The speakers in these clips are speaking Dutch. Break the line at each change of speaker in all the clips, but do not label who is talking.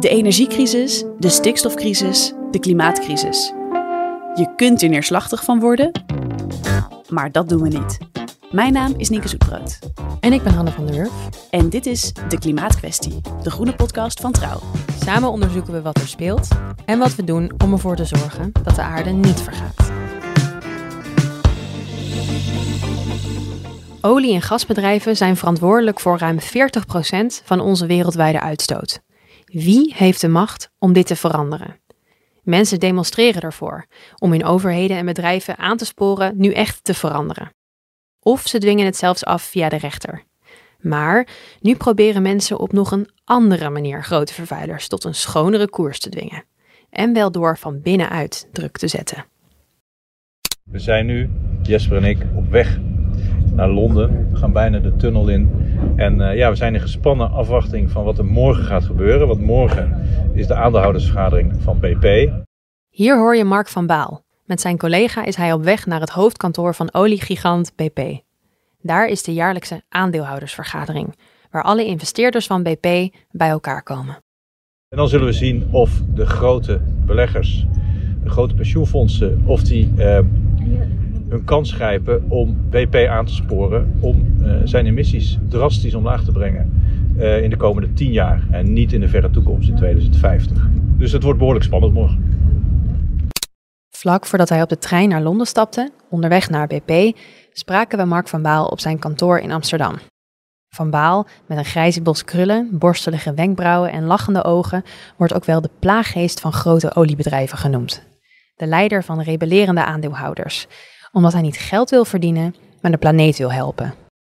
De energiecrisis, de stikstofcrisis, de klimaatcrisis. Je kunt er neerslachtig van worden, maar dat doen we niet. Mijn naam is Nieke Zoetbrood.
En ik ben Hanne van der Wurf.
En dit is De Klimaatkwestie, de groene podcast van Trouw.
Samen onderzoeken we wat er speelt en wat we doen om ervoor te zorgen dat de aarde niet vergaat. Olie- en gasbedrijven zijn verantwoordelijk voor ruim 40% van onze wereldwijde uitstoot. Wie heeft de macht om dit te veranderen? Mensen demonstreren ervoor om hun overheden en bedrijven aan te sporen nu echt te veranderen. Of ze dwingen het zelfs af via de rechter. Maar nu proberen mensen op nog een andere manier grote vervuilers tot een schonere koers te dwingen. En wel door van binnenuit druk te zetten.
We zijn nu, Jesper en ik, op weg naar Londen. We gaan bijna de tunnel in. En uh, ja, we zijn in gespannen afwachting van wat er morgen gaat gebeuren. Want morgen is de aandeelhoudersvergadering van BP.
Hier hoor je Mark van Baal. Met zijn collega is hij op weg naar het hoofdkantoor van oliegigant BP. Daar is de jaarlijkse aandeelhoudersvergadering, waar alle investeerders van BP bij elkaar komen.
En dan zullen we zien of de grote beleggers, de grote pensioenfondsen, of die uh, hun kans grijpen om BP aan te sporen om uh, zijn emissies drastisch omlaag te brengen uh, in de komende 10 jaar en niet in de verre toekomst in 2050. Dus het wordt behoorlijk spannend morgen.
Vlak voordat hij op de trein naar Londen stapte, onderweg naar BP, spraken we Mark van Baal op zijn kantoor in Amsterdam. Van Baal, met een grijze bos krullen, borstelige wenkbrauwen en lachende ogen, wordt ook wel de plaaggeest van grote oliebedrijven genoemd. De leider van rebellerende aandeelhouders, omdat hij niet geld wil verdienen, maar de planeet wil helpen.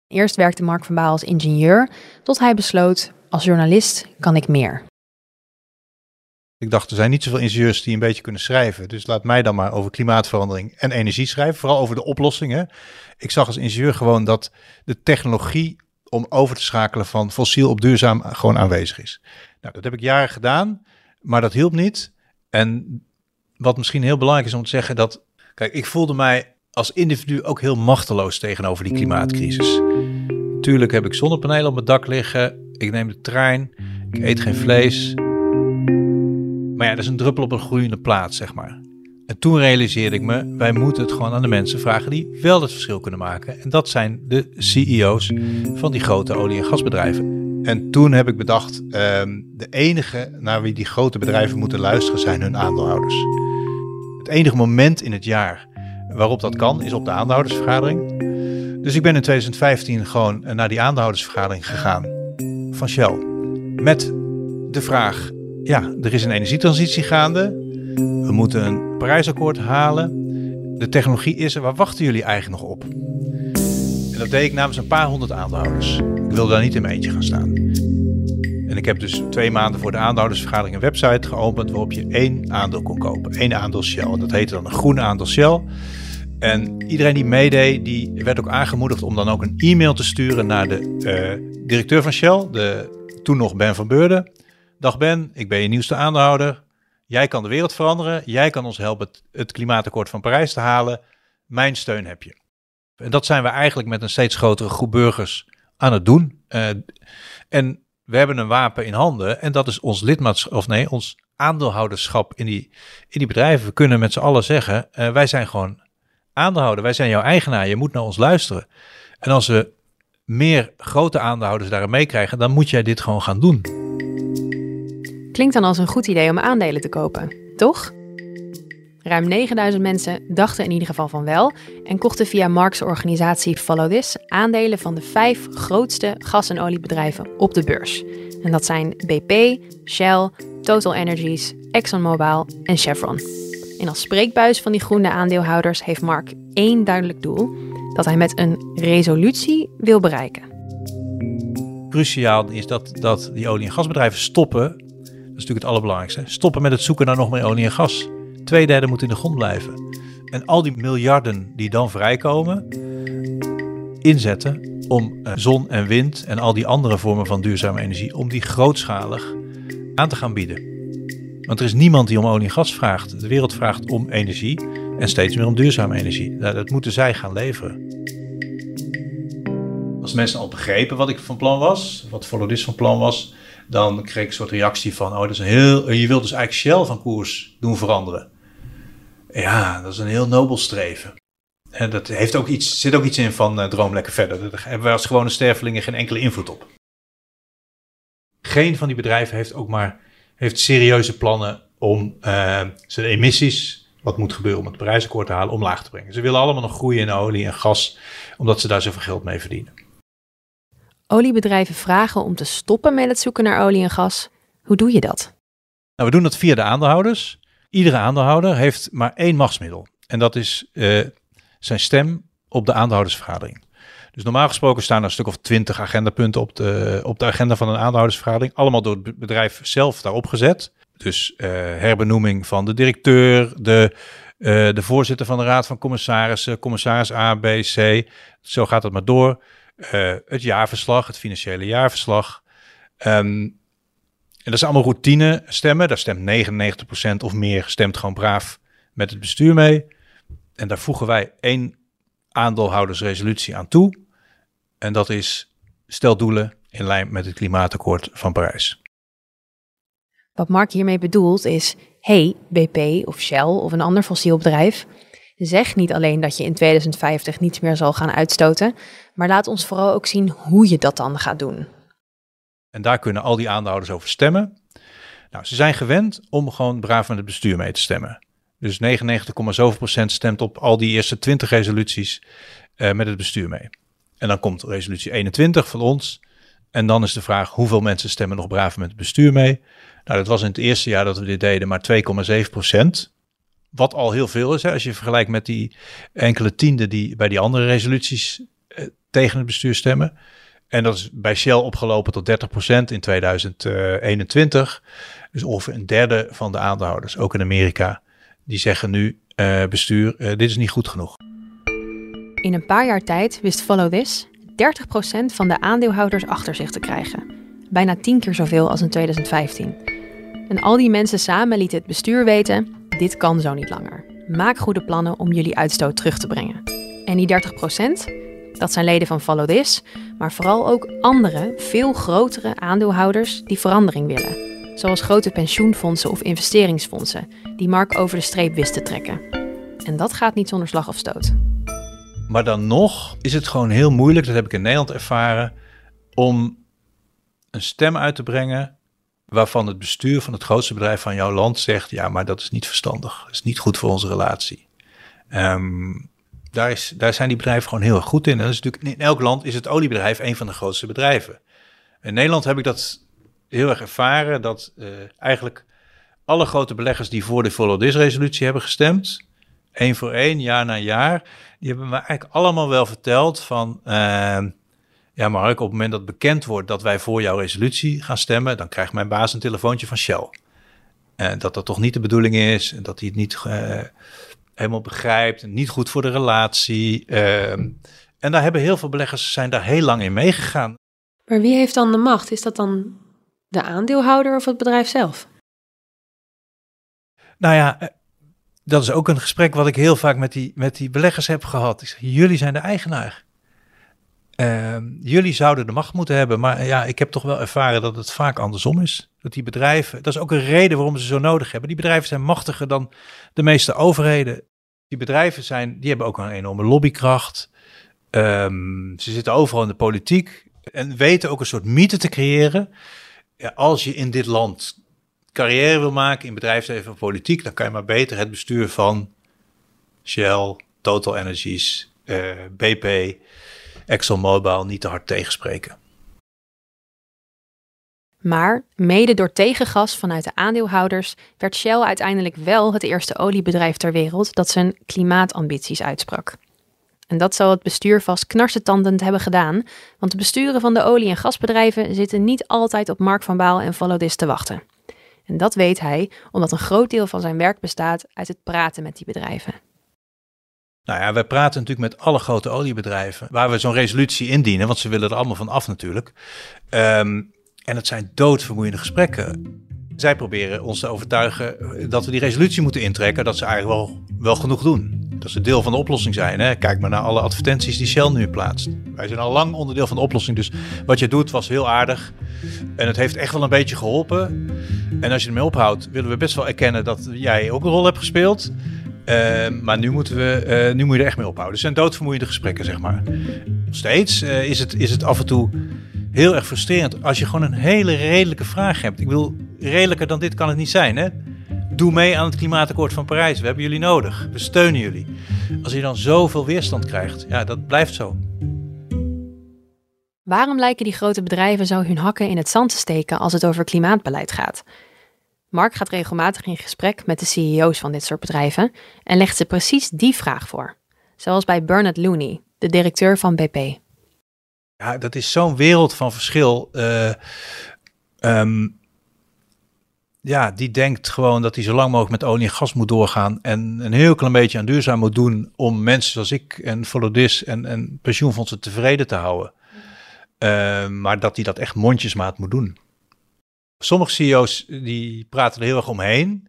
Eerst werkte Mark van Baal als ingenieur, tot hij besloot: als journalist kan ik meer.
Ik dacht, er zijn niet zoveel ingenieurs die een beetje kunnen schrijven. Dus laat mij dan maar over klimaatverandering en energie schrijven. Vooral over de oplossingen. Ik zag als ingenieur gewoon dat de technologie om over te schakelen van fossiel op duurzaam gewoon aanwezig is. Nou, dat heb ik jaren gedaan, maar dat hielp niet. En wat misschien heel belangrijk is om te zeggen, dat... Kijk, ik voelde mij als individu ook heel machteloos tegenover die klimaatcrisis. Tuurlijk heb ik zonnepanelen op mijn dak liggen. Ik neem de trein. Ik eet geen vlees. Maar ja, dat is een druppel op een groeiende plaats, zeg maar. En toen realiseerde ik me, wij moeten het gewoon aan de mensen vragen die wel het verschil kunnen maken. En dat zijn de CEO's van die grote olie- en gasbedrijven. En toen heb ik bedacht, ehm, de enige naar wie die grote bedrijven moeten luisteren zijn hun aandeelhouders. Het enige moment in het jaar waarop dat kan is op de aandeelhoudersvergadering. Dus ik ben in 2015 gewoon naar die aandeelhoudersvergadering gegaan van Shell. Met de vraag, ja, er is een energietransitie gaande. We moeten een Parijsakkoord halen. De technologie is er. Waar wachten jullie eigenlijk nog op? En dat deed ik namens een paar honderd aandeelhouders. Ik wilde daar niet in mijn eentje gaan staan. En ik heb dus twee maanden voor de aandeelhoudersvergadering een website geopend waarop je één aandeel kon kopen. Eén aandeel Shell. En dat heette dan een groen aandeel Shell. En iedereen die meedeed, die werd ook aangemoedigd om dan ook een e-mail te sturen naar de uh, directeur van Shell, de, toen nog Ben van Beurden. Dag Ben, ik ben je nieuwste aandeelhouder. Jij kan de wereld veranderen. Jij kan ons helpen het, klimaatakkoord van Parijs te halen. Mijn steun heb je. En dat zijn we eigenlijk met een steeds grotere groep burgers aan het doen. Uh, en we hebben een wapen in handen en dat is ons lidmaatschap, of nee, ons aandeelhouderschap in die, in die bedrijven. We kunnen met z'n allen zeggen, uh, wij zijn gewoon aandeelhouder. Wij zijn jouw eigenaar. Je moet naar ons luisteren. En als we meer grote aandeelhouders daarin meekrijgen, dan moet jij dit gewoon gaan doen.
Klinkt dan als een goed idee om aandelen te kopen, toch? Ruim 9000 mensen dachten in ieder geval van wel en kochten via Marks organisatie Follow This aandelen van de vijf grootste gas- en oliebedrijven op de beurs. En dat zijn BP, Shell, Total Energies, ExxonMobil en Chevron. En als spreekbuis van die groene aandeelhouders heeft Mark één duidelijk doel: dat hij met een resolutie wil bereiken.
Cruciaal is dat, dat die olie- en gasbedrijven stoppen. Dat is natuurlijk het allerbelangrijkste. Stoppen met het zoeken naar nog meer olie en gas. Tweederde moet in de grond blijven. En al die miljarden die dan vrijkomen, inzetten om zon en wind en al die andere vormen van duurzame energie, om die grootschalig aan te gaan bieden. Want er is niemand die om olie en gas vraagt. De wereld vraagt om energie en steeds meer om duurzame energie. Dat moeten zij gaan leveren. Als mensen al begrepen wat ik van plan was, wat Follow This van plan was, dan kreeg ik een soort reactie van, oh, dat is een heel, je wilt dus eigenlijk Shell van koers doen veranderen. Ja, dat is een heel nobel streven. En dat heeft ook iets, zit ook iets in van uh, droom lekker verder. Daar hebben wij als gewone stervelingen geen enkele invloed op. Geen van die bedrijven heeft ook maar heeft serieuze plannen om uh, zijn emissies, wat moet gebeuren om het prijsakkoord te halen, omlaag te brengen. Ze willen allemaal nog groeien in olie en gas, omdat ze daar zoveel geld mee verdienen.
Oliebedrijven vragen om te stoppen met het zoeken naar olie en gas. Hoe doe je dat?
Nou, we doen dat via de aandeelhouders. Iedere aandeelhouder heeft maar één machtsmiddel. En dat is uh, zijn stem op de aandeelhoudersvergadering. Dus normaal gesproken staan er een stuk of twintig agendapunten op de, op de agenda van een aandeelhoudersvergadering. Allemaal door het bedrijf zelf daarop gezet. Dus uh, herbenoeming van de directeur, de, uh, de voorzitter van de raad van commissarissen, commissaris A, B, C. Zo gaat het maar door. Het jaarverslag, het financiële jaarverslag. Um, en dat is allemaal routine stemmen. Daar stemt 99% of meer stemt gewoon braaf met het bestuur mee. En daar voegen wij één aandeelhoudersresolutie aan toe. En dat is stel doelen in lijn met het klimaatakkoord van Parijs.
Wat Mark hiermee bedoelt is: hey, BP of Shell of een ander fossiel bedrijf, zeg niet alleen dat je in 2050 niets meer zal gaan uitstoten, maar laat ons vooral ook zien hoe je dat dan gaat doen.
En daar kunnen al die aandeelhouders over stemmen. Nou, ze zijn gewend om gewoon braaf met het bestuur mee te stemmen. Dus 99,7% stemt op al die eerste 20 resoluties uh, met het bestuur mee. En dan komt resolutie 21 van ons. En dan is de vraag hoeveel mensen stemmen nog braaf met het bestuur mee. Nou, dat was in het eerste jaar dat we dit deden maar 2,7% Wat al heel veel is, als je vergelijkt met die enkele tienden die bij die andere resoluties eh, tegen het bestuur stemmen. En dat is bij Shell opgelopen tot 30% in 2021. Dus ongeveer een derde van de aandeelhouders, ook in Amerika, die zeggen nu: uh, bestuur, uh, dit is niet goed genoeg.
In een paar jaar tijd wist Follow This 30% van de aandeelhouders achter zich te krijgen. Bijna 10 keer zoveel als in 2015. En al die mensen samen lieten het bestuur weten: dit kan zo niet langer. Maak goede plannen om jullie uitstoot terug te brengen. En die 30%, dat zijn leden van Follow This, maar vooral ook andere, veel grotere aandeelhouders die verandering willen. Zoals grote pensioenfondsen of investeringsfondsen, die Mark over de streep wisten te trekken. En dat gaat niet zonder slag of stoot.
Maar dan nog is het gewoon heel moeilijk, dat heb ik in Nederland ervaren, om een stem uit te brengen waarvan het bestuur van het grootste bedrijf van jouw land zegt: ja, maar dat is niet verstandig, dat is niet goed voor onze relatie. Um, daar, is, daar zijn die bedrijven gewoon heel erg goed in. Dat is natuurlijk, in elk land is het oliebedrijf een van de grootste bedrijven. In Nederland heb ik dat heel erg ervaren, dat uh, eigenlijk alle grote beleggers die voor de Follow This resolutie hebben gestemd, één voor één, jaar na jaar, die hebben me eigenlijk allemaal wel verteld van, uh, ja Mark, op het moment dat bekend wordt dat wij voor jouw resolutie gaan stemmen, dan krijgt mijn baas een telefoontje van Shell. Dat dat toch niet de bedoeling is, dat hij het niet... Helemaal begrijpt. Niet goed voor de relatie. Ehm, en daar hebben heel veel beleggers zijn daar heel lang in meegegaan.
Maar wie heeft dan de macht? Is dat dan de aandeelhouder of het bedrijf zelf?
Nou ja, eh, dat is ook een gesprek wat ik heel vaak met die, met die beleggers heb gehad. Ik zeg, jullie zijn de eigenaar. Uh, jullie zouden de macht moeten hebben, maar ja, ik heb toch wel ervaren dat het vaak andersom is. Dat die bedrijven, dat is ook een reden waarom ze zo nodig hebben. Die bedrijven zijn machtiger dan de meeste overheden. Die bedrijven zijn, die hebben ook een enorme lobbykracht. Um, ze zitten overal in de politiek en weten ook een soort mythe te creëren. Ja, als je in dit land carrière wil maken in bedrijfsleven of politiek, dan kan je maar beter het bestuur van Shell, Total Energies, eh, BP, ExxonMobil niet te hard tegenspreken.
Maar mede door tegengas vanuit de aandeelhouders werd Shell uiteindelijk wel het eerste oliebedrijf ter wereld dat zijn klimaatambities uitsprak. En dat zal het bestuur vast knarsetandend hebben gedaan, want de besturen van de olie- en gasbedrijven zitten niet altijd op Mark van Baal en This te wachten. En dat weet hij omdat een groot deel van zijn werk bestaat uit het praten met die bedrijven.
Nou ja, wij praten natuurlijk met alle grote oliebedrijven waar we zo'n resolutie indienen, want ze willen er allemaal van af natuurlijk. Um, en het zijn doodvermoeiende gesprekken. Zij proberen ons te overtuigen dat we die resolutie moeten intrekken, dat ze eigenlijk wel, wel genoeg doen. Dat een deel van de oplossing zijn. Hè? Kijk maar naar alle advertenties die Shell nu plaatst. Wij zijn al lang onderdeel van de oplossing. Dus wat je doet was heel aardig. En het heeft echt wel een beetje geholpen. En als je ermee ophoudt, willen we best wel erkennen dat jij ook een rol hebt gespeeld. Uh, maar nu, moeten we, uh, nu moet je er echt mee ophouden. Het zijn doodvermoeiende gesprekken, zeg maar. Nog steeds uh, is, het, is het af en toe heel erg frustrerend als je gewoon een hele redelijke vraag hebt. Ik bedoel, redelijker dan dit kan het niet zijn, hè? Doe mee aan het klimaatakkoord van Parijs. We hebben jullie nodig. We steunen jullie. Als je dan zoveel weerstand krijgt, ja, dat blijft zo.
Waarom lijken die grote bedrijven zo hun hakken in het zand te steken als het over klimaatbeleid gaat? Mark gaat regelmatig in gesprek met de CEO's van dit soort bedrijven en legt ze precies die vraag voor. Zoals bij Bernard Looney, de directeur van BP.
Ja, dat is zo'n wereld van verschil. Uh, um, ja, die denkt gewoon dat hij zo lang mogelijk met olie en gas moet doorgaan. En een heel klein beetje aan duurzaam moet doen om mensen zoals ik en Volodis en, en pensioenfondsen tevreden te houden. Uh, maar dat hij dat echt mondjesmaat moet doen. Sommige CEO's die praten er heel erg omheen.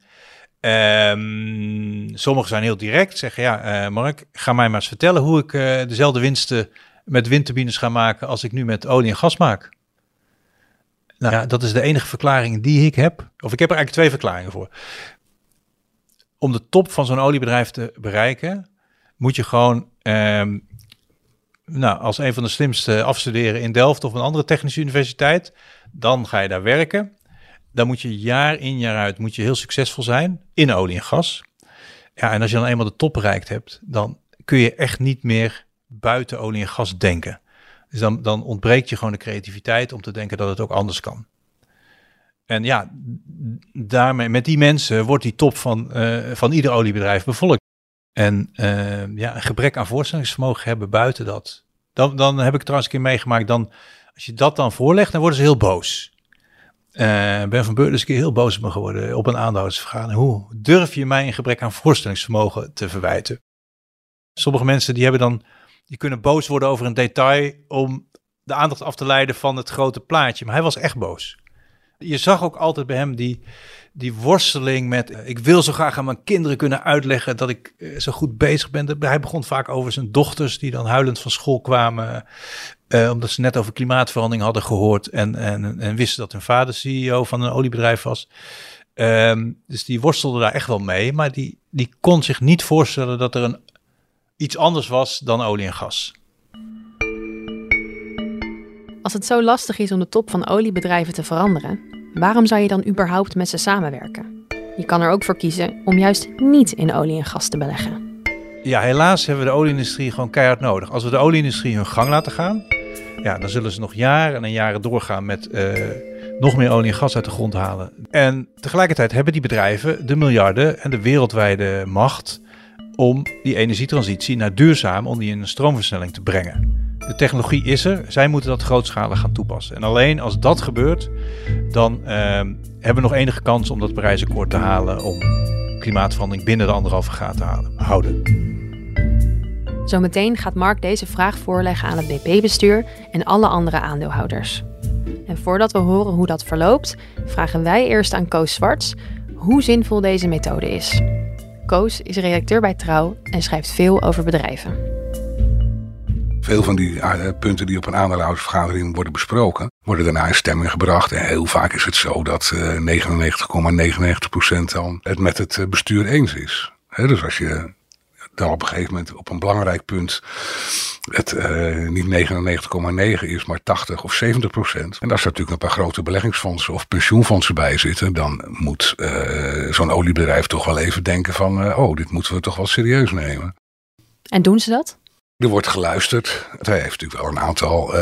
Um, sommigen zijn heel direct, zeggen ja, uh, Mark, ga mij maar eens vertellen hoe ik uh, dezelfde winsten met windturbines ga maken als ik nu met olie en gas maak. Nou ja, dat is de enige verklaring die ik heb. Of ik heb er eigenlijk twee verklaringen voor. Om de top van zo'n oliebedrijf te bereiken, moet je gewoon um, nou, als een van de slimste afstuderen in Delft of een andere technische universiteit. Dan ga je daar werken. Dan moet je jaar in jaar uit moet je heel succesvol zijn in olie en gas. Ja, en als je dan eenmaal de top bereikt hebt, dan kun je echt niet meer buiten olie en gas denken. Dus dan, dan ontbreekt je gewoon de creativiteit om te denken dat het ook anders kan. En ja, daarmee, met die mensen wordt die top van, uh, van ieder oliebedrijf bevolkt. En uh, ja, een gebrek aan voorstellingsvermogen hebben buiten dat. Dan, dan heb ik trouwens een keer meegemaakt, dan, als je dat dan voorlegt, dan worden ze heel boos. Uh, ben van Beurden is een keer heel boos op me geworden op een aandeelhoudersvergadering. Hoe durf je mij een gebrek aan voorstellingsvermogen te verwijten? Sommige mensen die hebben dan die kunnen boos worden over een detail om de aandacht af te leiden van het grote plaatje. Maar hij was echt boos. Je zag ook altijd bij hem die, die worsteling met... Uh, ik wil zo graag aan mijn kinderen kunnen uitleggen dat ik uh, zo goed bezig ben. Hij begon vaak over zijn dochters die dan huilend van school kwamen... Uh, omdat ze net over klimaatverandering hadden gehoord... en, en, en wisten dat hun vader CEO van een oliebedrijf was... Um, dus die worstelde daar echt wel mee. Maar die, die kon zich niet voorstellen dat er een iets anders was dan olie en gas.
Als het zo lastig is om de top van oliebedrijven te veranderen, waarom zou je dan überhaupt met ze samenwerken? Je kan er ook voor kiezen om juist niet in olie en gas te beleggen.
Ja, helaas hebben we de olieindustrie gewoon keihard nodig. Als we de olieindustrie hun gang laten gaan, ja, dan zullen ze nog jaren en jaren doorgaan met uh, nog meer olie en gas uit de grond halen. En tegelijkertijd hebben die bedrijven de miljarden en de wereldwijde macht om die energietransitie naar duurzaam, om die in een stroomversnelling te brengen. De technologie is er, zij moeten dat grootschalig gaan toepassen. En alleen als dat gebeurt, dan uh, hebben we nog enige kans om dat Parijsakkoord te halen, om klimaatverandering binnen de anderhalve graad te houden.
Zometeen gaat Mark deze vraag voorleggen aan het BP-bestuur en alle andere aandeelhouders. En voordat we horen hoe dat verloopt, vragen wij eerst aan Koos Zwarts hoe zinvol deze methode is. Koos is redacteur bij Trouw en schrijft veel over bedrijven.
Veel van die uh, punten die op een aandeelhoudersvergadering worden besproken, worden daarna in stemming gebracht. En heel vaak is het zo dat uh, 99,99% dan het met het uh, bestuur eens is. Dus als je dan op een gegeven moment op een belangrijk punt het niet 99,9 is, maar 80 of 70 procent. En als er natuurlijk een paar grote beleggingsfondsen of pensioenfondsen bij zitten, dan moet zo'n oliebedrijf toch wel even denken van, oh, dit moeten we toch wel serieus nemen.
En doen ze dat?
Er wordt geluisterd. Hij heeft natuurlijk wel een aantal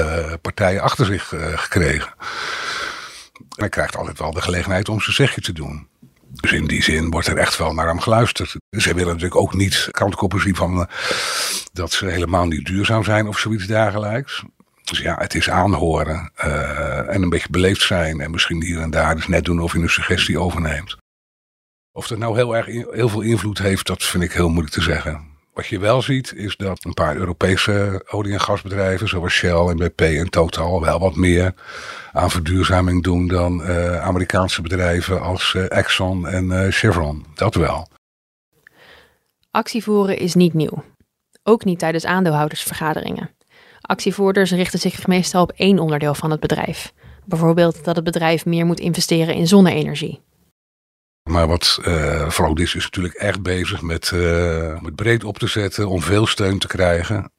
partijen achter zich gekregen. En hij krijgt altijd wel de gelegenheid om zijn zegje te doen. Dus in die zin wordt er echt wel naar hem geluisterd. Ze willen natuurlijk ook niet kantkoppen zien van uh, dat ze helemaal niet duurzaam zijn of zoiets dergelijks. Dus ja, het is aanhoren en een beetje beleefd zijn en misschien hier en daar dus net doen of je een suggestie overneemt. Of dat nou heel erg heel veel invloed heeft, dat vind ik heel moeilijk te zeggen. Wat je wel ziet is dat een paar Europese olie- en gasbedrijven zoals Shell en BP en Total wel wat meer aan verduurzaming doen dan uh, Amerikaanse bedrijven als uh, Exxon en uh, Chevron. Dat wel.
Actievoeren is niet nieuw. Ook niet tijdens aandeelhoudersvergaderingen. Actievoerders richten zich meestal op één onderdeel van het bedrijf. Bijvoorbeeld dat het bedrijf meer moet investeren in zonne-energie.
Maar wat uh, is, is natuurlijk echt bezig met, uh, met breed op te zetten om veel steun te krijgen.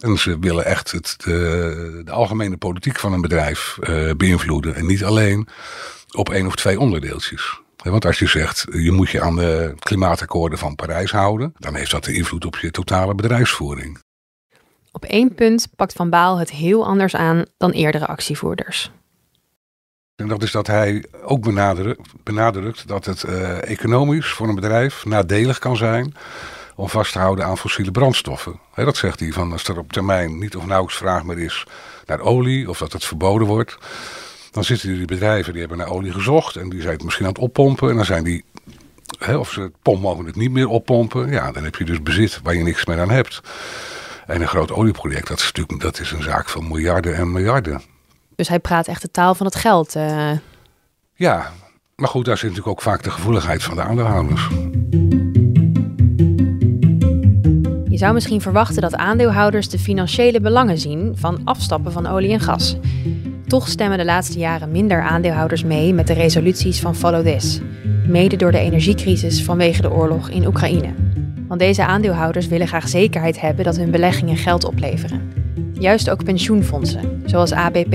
En ze willen echt het, de, de algemene politiek van een bedrijf uh, beïnvloeden. En niet alleen op één of twee onderdeeltjes. Want als je zegt, je moet je aan de klimaatakkoorden van Parijs houden, dan heeft dat de invloed op je totale bedrijfsvoering.
Op één punt pakt Van Baal het heel anders aan dan eerdere actievoerders.
En dat is dat hij ook benadrukt, benadrukt dat het uh, economisch voor een bedrijf nadelig kan zijn om vast te houden aan fossiele brandstoffen. dat zegt hij, van als er op termijn niet of nauwelijks vraag meer is naar olie of dat het verboden wordt, dan zitten die bedrijven die hebben naar olie gezocht en die zijn het misschien aan het oppompen en dan zijn die, of ze het pomp mogen het niet meer oppompen, ja, dan heb je dus bezit waar je niks meer aan hebt. En een groot olieproject, dat is natuurlijk dat is een zaak van miljarden en miljarden.
Dus hij praat echt de taal van het geld. Uh...
Ja, maar goed, daar zit natuurlijk ook vaak de gevoeligheid van de aandeelhouders.
Je zou misschien verwachten dat aandeelhouders de financiële belangen zien van afstappen van olie en gas. Toch stemmen de laatste jaren minder aandeelhouders mee met de resoluties van Follow This, mede door de energiecrisis vanwege de oorlog in Oekraïne. Want deze aandeelhouders willen graag zekerheid hebben dat hun beleggingen geld opleveren. Juist ook pensioenfondsen, zoals ABP,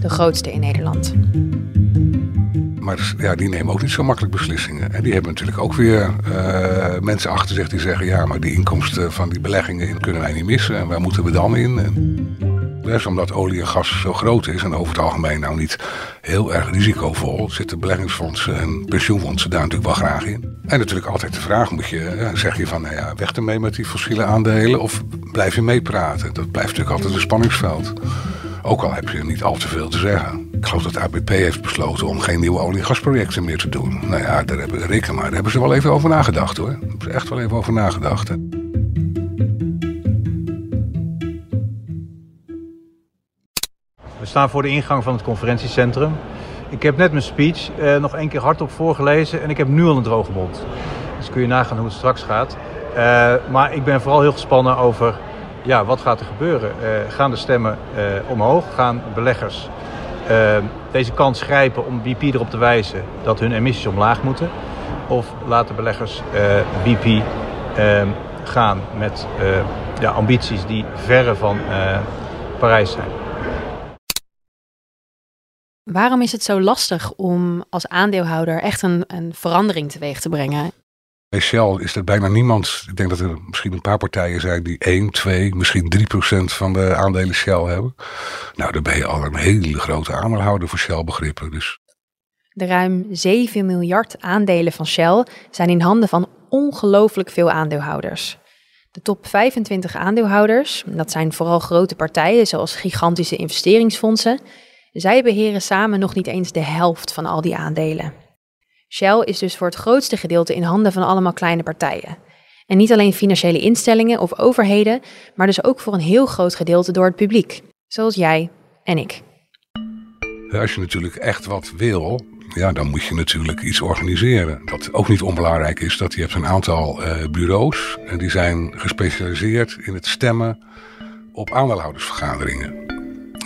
de grootste in Nederland.
Maar ja, die nemen ook niet zo makkelijk beslissingen. En die hebben natuurlijk ook weer uh, mensen achter zich die zeggen... ja, maar die inkomsten van die beleggingen kunnen wij niet missen. En waar moeten we dan in? Omdat olie en gas zo groot is en over het algemeen nou niet heel erg risicovol... zitten beleggingsfondsen en pensioenfondsen daar natuurlijk wel graag in. En natuurlijk altijd de vraag, moet je, zeg je van nou ja, weg ermee met die fossiele aandelen... of blijf je meepraten? Dat blijft natuurlijk altijd een spanningsveld. Ook al heb je niet al te veel te zeggen. Ik geloof dat ABP heeft besloten om geen nieuwe olie- en gasprojecten meer te doen. Nou ja, daar hebben, reken maar, daar hebben ze wel even over nagedacht hoor. Daar hebben ze echt wel even over nagedacht.
We staan voor de ingang van het conferentiecentrum. Ik heb net mijn speech eh, nog één keer hardop voorgelezen en ik heb nu al een droge mond. Dus kun je nagaan hoe het straks gaat. Uh, maar ik ben vooral heel gespannen over ja, wat gaat er gebeuren? Uh, gaan de stemmen omhoog? Gaan beleggers deze kans grijpen om BP erop te wijzen dat hun emissies omlaag moeten? Of laten beleggers BP gaan met ja, ambities die verre van Parijs zijn?
Waarom is het zo lastig om als aandeelhouder echt een, een verandering teweeg te brengen?
Bij Shell is er bijna niemand. Ik denk dat er misschien een paar partijen zijn die 1, 2, misschien 3 procent van de aandelen Shell hebben. Nou, dan ben je al een hele grote aandeelhouder voor Shell begrippen. Dus.
De ruim 7 miljard aandelen van Shell zijn in handen van ongelooflijk veel aandeelhouders. De top 25 aandeelhouders, dat zijn vooral grote partijen zoals gigantische investeringsfondsen, zij beheren samen nog niet eens de helft van al die aandelen. Shell is dus voor het grootste gedeelte in handen van allemaal kleine partijen. En niet alleen financiële instellingen of overheden, maar dus ook voor een heel groot gedeelte door het publiek, zoals jij en ik.
Als je natuurlijk echt wat wil, ja, dan moet je natuurlijk iets organiseren. Wat ook niet onbelangrijk is, dat je hebt een aantal uh, bureaus en die zijn gespecialiseerd in het stemmen op aandeelhoudersvergaderingen.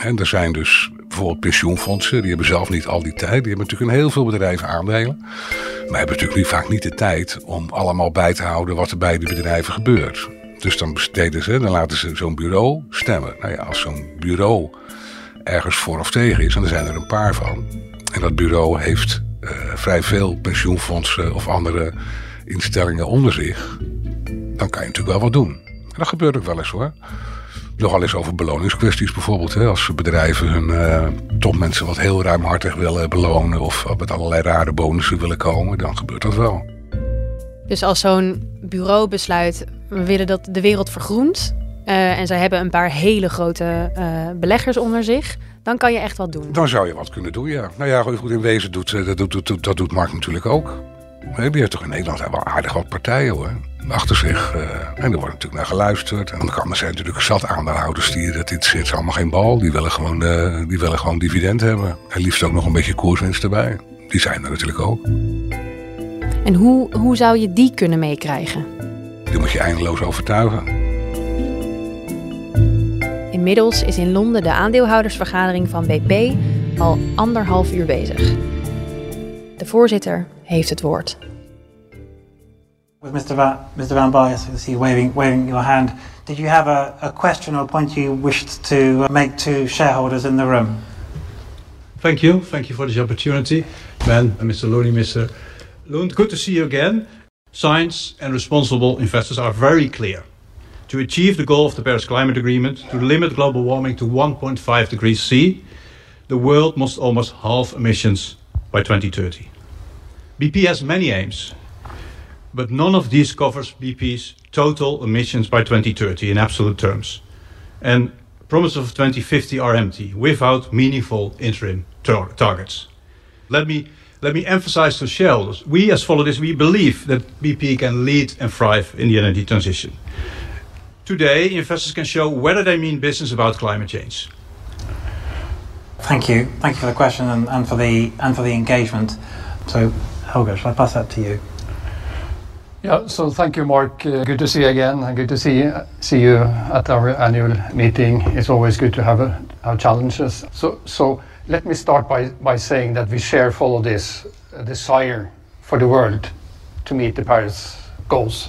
En er zijn dus bijvoorbeeld pensioenfondsen, die hebben zelf niet al die tijd. Die hebben natuurlijk in heel veel bedrijven aandelen. Maar hebben natuurlijk vaak niet de tijd om allemaal bij te houden wat er bij die bedrijven gebeurt. Dus dan besteden ze, dan laten ze zo'n bureau stemmen. Nou ja, als zo'n bureau ergens voor of tegen is, en er zijn er een paar van. En dat bureau heeft uh, vrij veel pensioenfondsen of andere instellingen onder zich. Dan kan je natuurlijk wel wat doen. En dat gebeurt ook wel eens hoor nogal eens over beloningskwesties bijvoorbeeld. Hè? Als bedrijven hun uh, topmensen wat heel ruimhartig willen belonen of met allerlei rare bonussen willen komen, dan gebeurt dat wel.
Dus als zo'n bureau besluit, we willen dat de wereld vergroent uh, en zij hebben een paar hele grote uh, beleggers onder zich, dan kan je echt wat doen.
Dan zou je wat kunnen doen, ja. Nou ja, goed, in wezen doet, dat, doet, dat doet Mark natuurlijk ook. Heeft toch in Nederland wel aardig wat partijen hoor achter zich. Uh, en er wordt natuurlijk naar geluisterd. En dan kan er zijn natuurlijk zat aandeelhouders die dat interesseert allemaal geen bal. Die willen gewoon, uh, die willen gewoon dividend hebben. En liefst ook nog een beetje koerswinst erbij. Die zijn er natuurlijk ook.
En hoe, hoe zou je die kunnen meekrijgen?
Die moet je eindeloos overtuigen.
Inmiddels is in Londen de aandeelhoudersvergadering van BP al anderhalf uur bezig. De voorzitter heeft het woord.
With Mr. Van, Mr. Van Baal, I see you waving, waving your hand. Did you have a, a question or a point you wished to uh, make to shareholders in the room?
Thank you. Thank you for this opportunity. Ben, Mr. Looney, Mr. Loon, good to see you again. Science and responsible investors are very clear. To achieve the goal of the Paris Climate Agreement, to limit global warming to 1.5 degrees C, the world must almost halve emissions by 2030. BP has many aims, but none of these covers BP's total emissions by 2030 in absolute terms. And promises of 2050 are empty without meaningful interim tar- targets. Let me let me emphasize to shareholders: we, as followers, we believe that BP can lead and thrive in the energy transition. Today, investors can show whether they mean business about climate change.
Thank you. Thank you for the question and, and for the and for the engagement. So, Helga, shall I pass that to you?
Yeah, so thank you, Mark. Uh, good to see you again, and good to see see you at our annual meeting. It's always good to have uh, have challenges. So, so let me start by by saying that we share follow this uh, desire for the world to meet the Paris goals.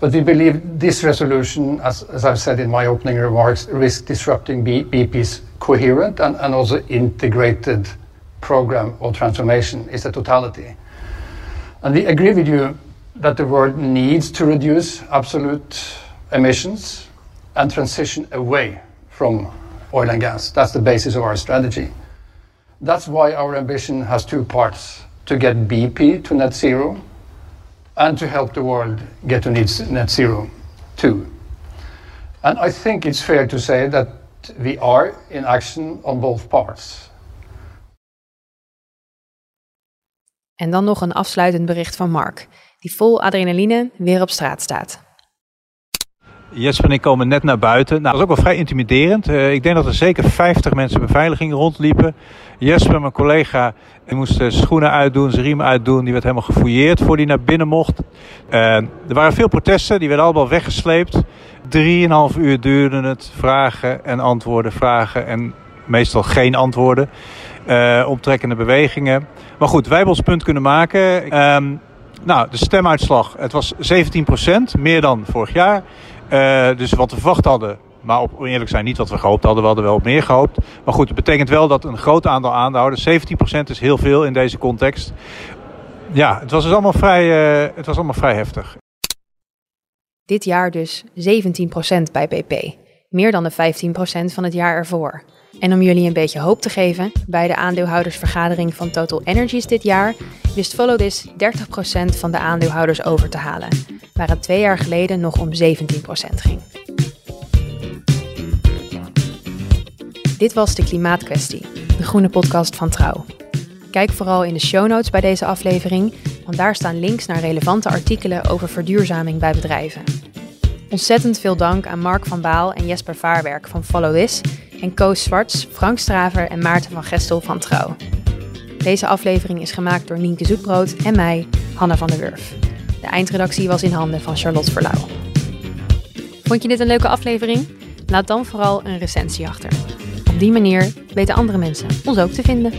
But we believe this resolution, as, I've said in my opening remarks, risks disrupting BP's coherent and, also integrated program or transformation. It's a totality. And we agree with you that the world needs to reduce absolute emissions and transition away from oil and gas. That's the basis of our strategy. That's why our ambition has two parts to get BP to net zero and to help the world get to net zero too. And I think it's fair to say that we are in action on both parts.
En dan nog een afsluitend bericht van Mark, die vol adrenaline weer op straat staat.
Jesper en ik komen net naar buiten. Nou, dat is ook wel vrij intimiderend. Uh, ik denk dat er zeker 50 mensen beveiliging rondliepen. Jesper, mijn collega, die moest zijn schoenen uitdoen, zijn riem uitdoen. Die werd helemaal gefouilleerd voor hij naar binnen mocht. Uh, er waren veel protesten, die werden allemaal weggesleept. Drieënhalf uur duurde het. Vragen en antwoorden, vragen en meestal geen antwoorden. Uh, optrekkende bewegingen. Maar goed, wij hebben ons punt kunnen maken. Um, nou, de stemuitslag, het was 17%, meer dan vorig jaar. Uh, dus wat we verwacht hadden, maar op eerlijk zijn niet wat we gehoopt hadden. We hadden wel meer gehoopt. Maar goed, het betekent wel dat een groot aantal aandeelhouders, 17% is heel veel in deze context. Ja, het was dus allemaal vrij, uh, het was allemaal vrij heftig.
Dit jaar dus 17% bij BP. Meer dan de 15% van het jaar ervoor. En om jullie een beetje hoop te geven, bij de aandeelhoudersvergadering van Total Energies dit jaar wist Follow This 30% van de aandeelhouders over te halen, waar het twee jaar geleden nog om 17% ging. Dit was de Klimaatkwestie, de groene podcast van Trouw. Kijk vooral in de show notes bij deze aflevering, want daar staan links naar relevante artikelen over verduurzaming bij bedrijven. Ontzettend veel dank aan Mark van Baal en Jesper Vaarwerk van Follow This en Koos Zwarts, Frank Straver en Maarten van Gestel van Trouw. Deze aflevering is gemaakt door Nienke Zoetbrood en mij, Hanna van der Wurf. De eindredactie was in handen van Charlotte Verlauw. Vond je dit een leuke aflevering? Laat dan vooral een recensie achter. Op die manier weten andere mensen ons ook te vinden.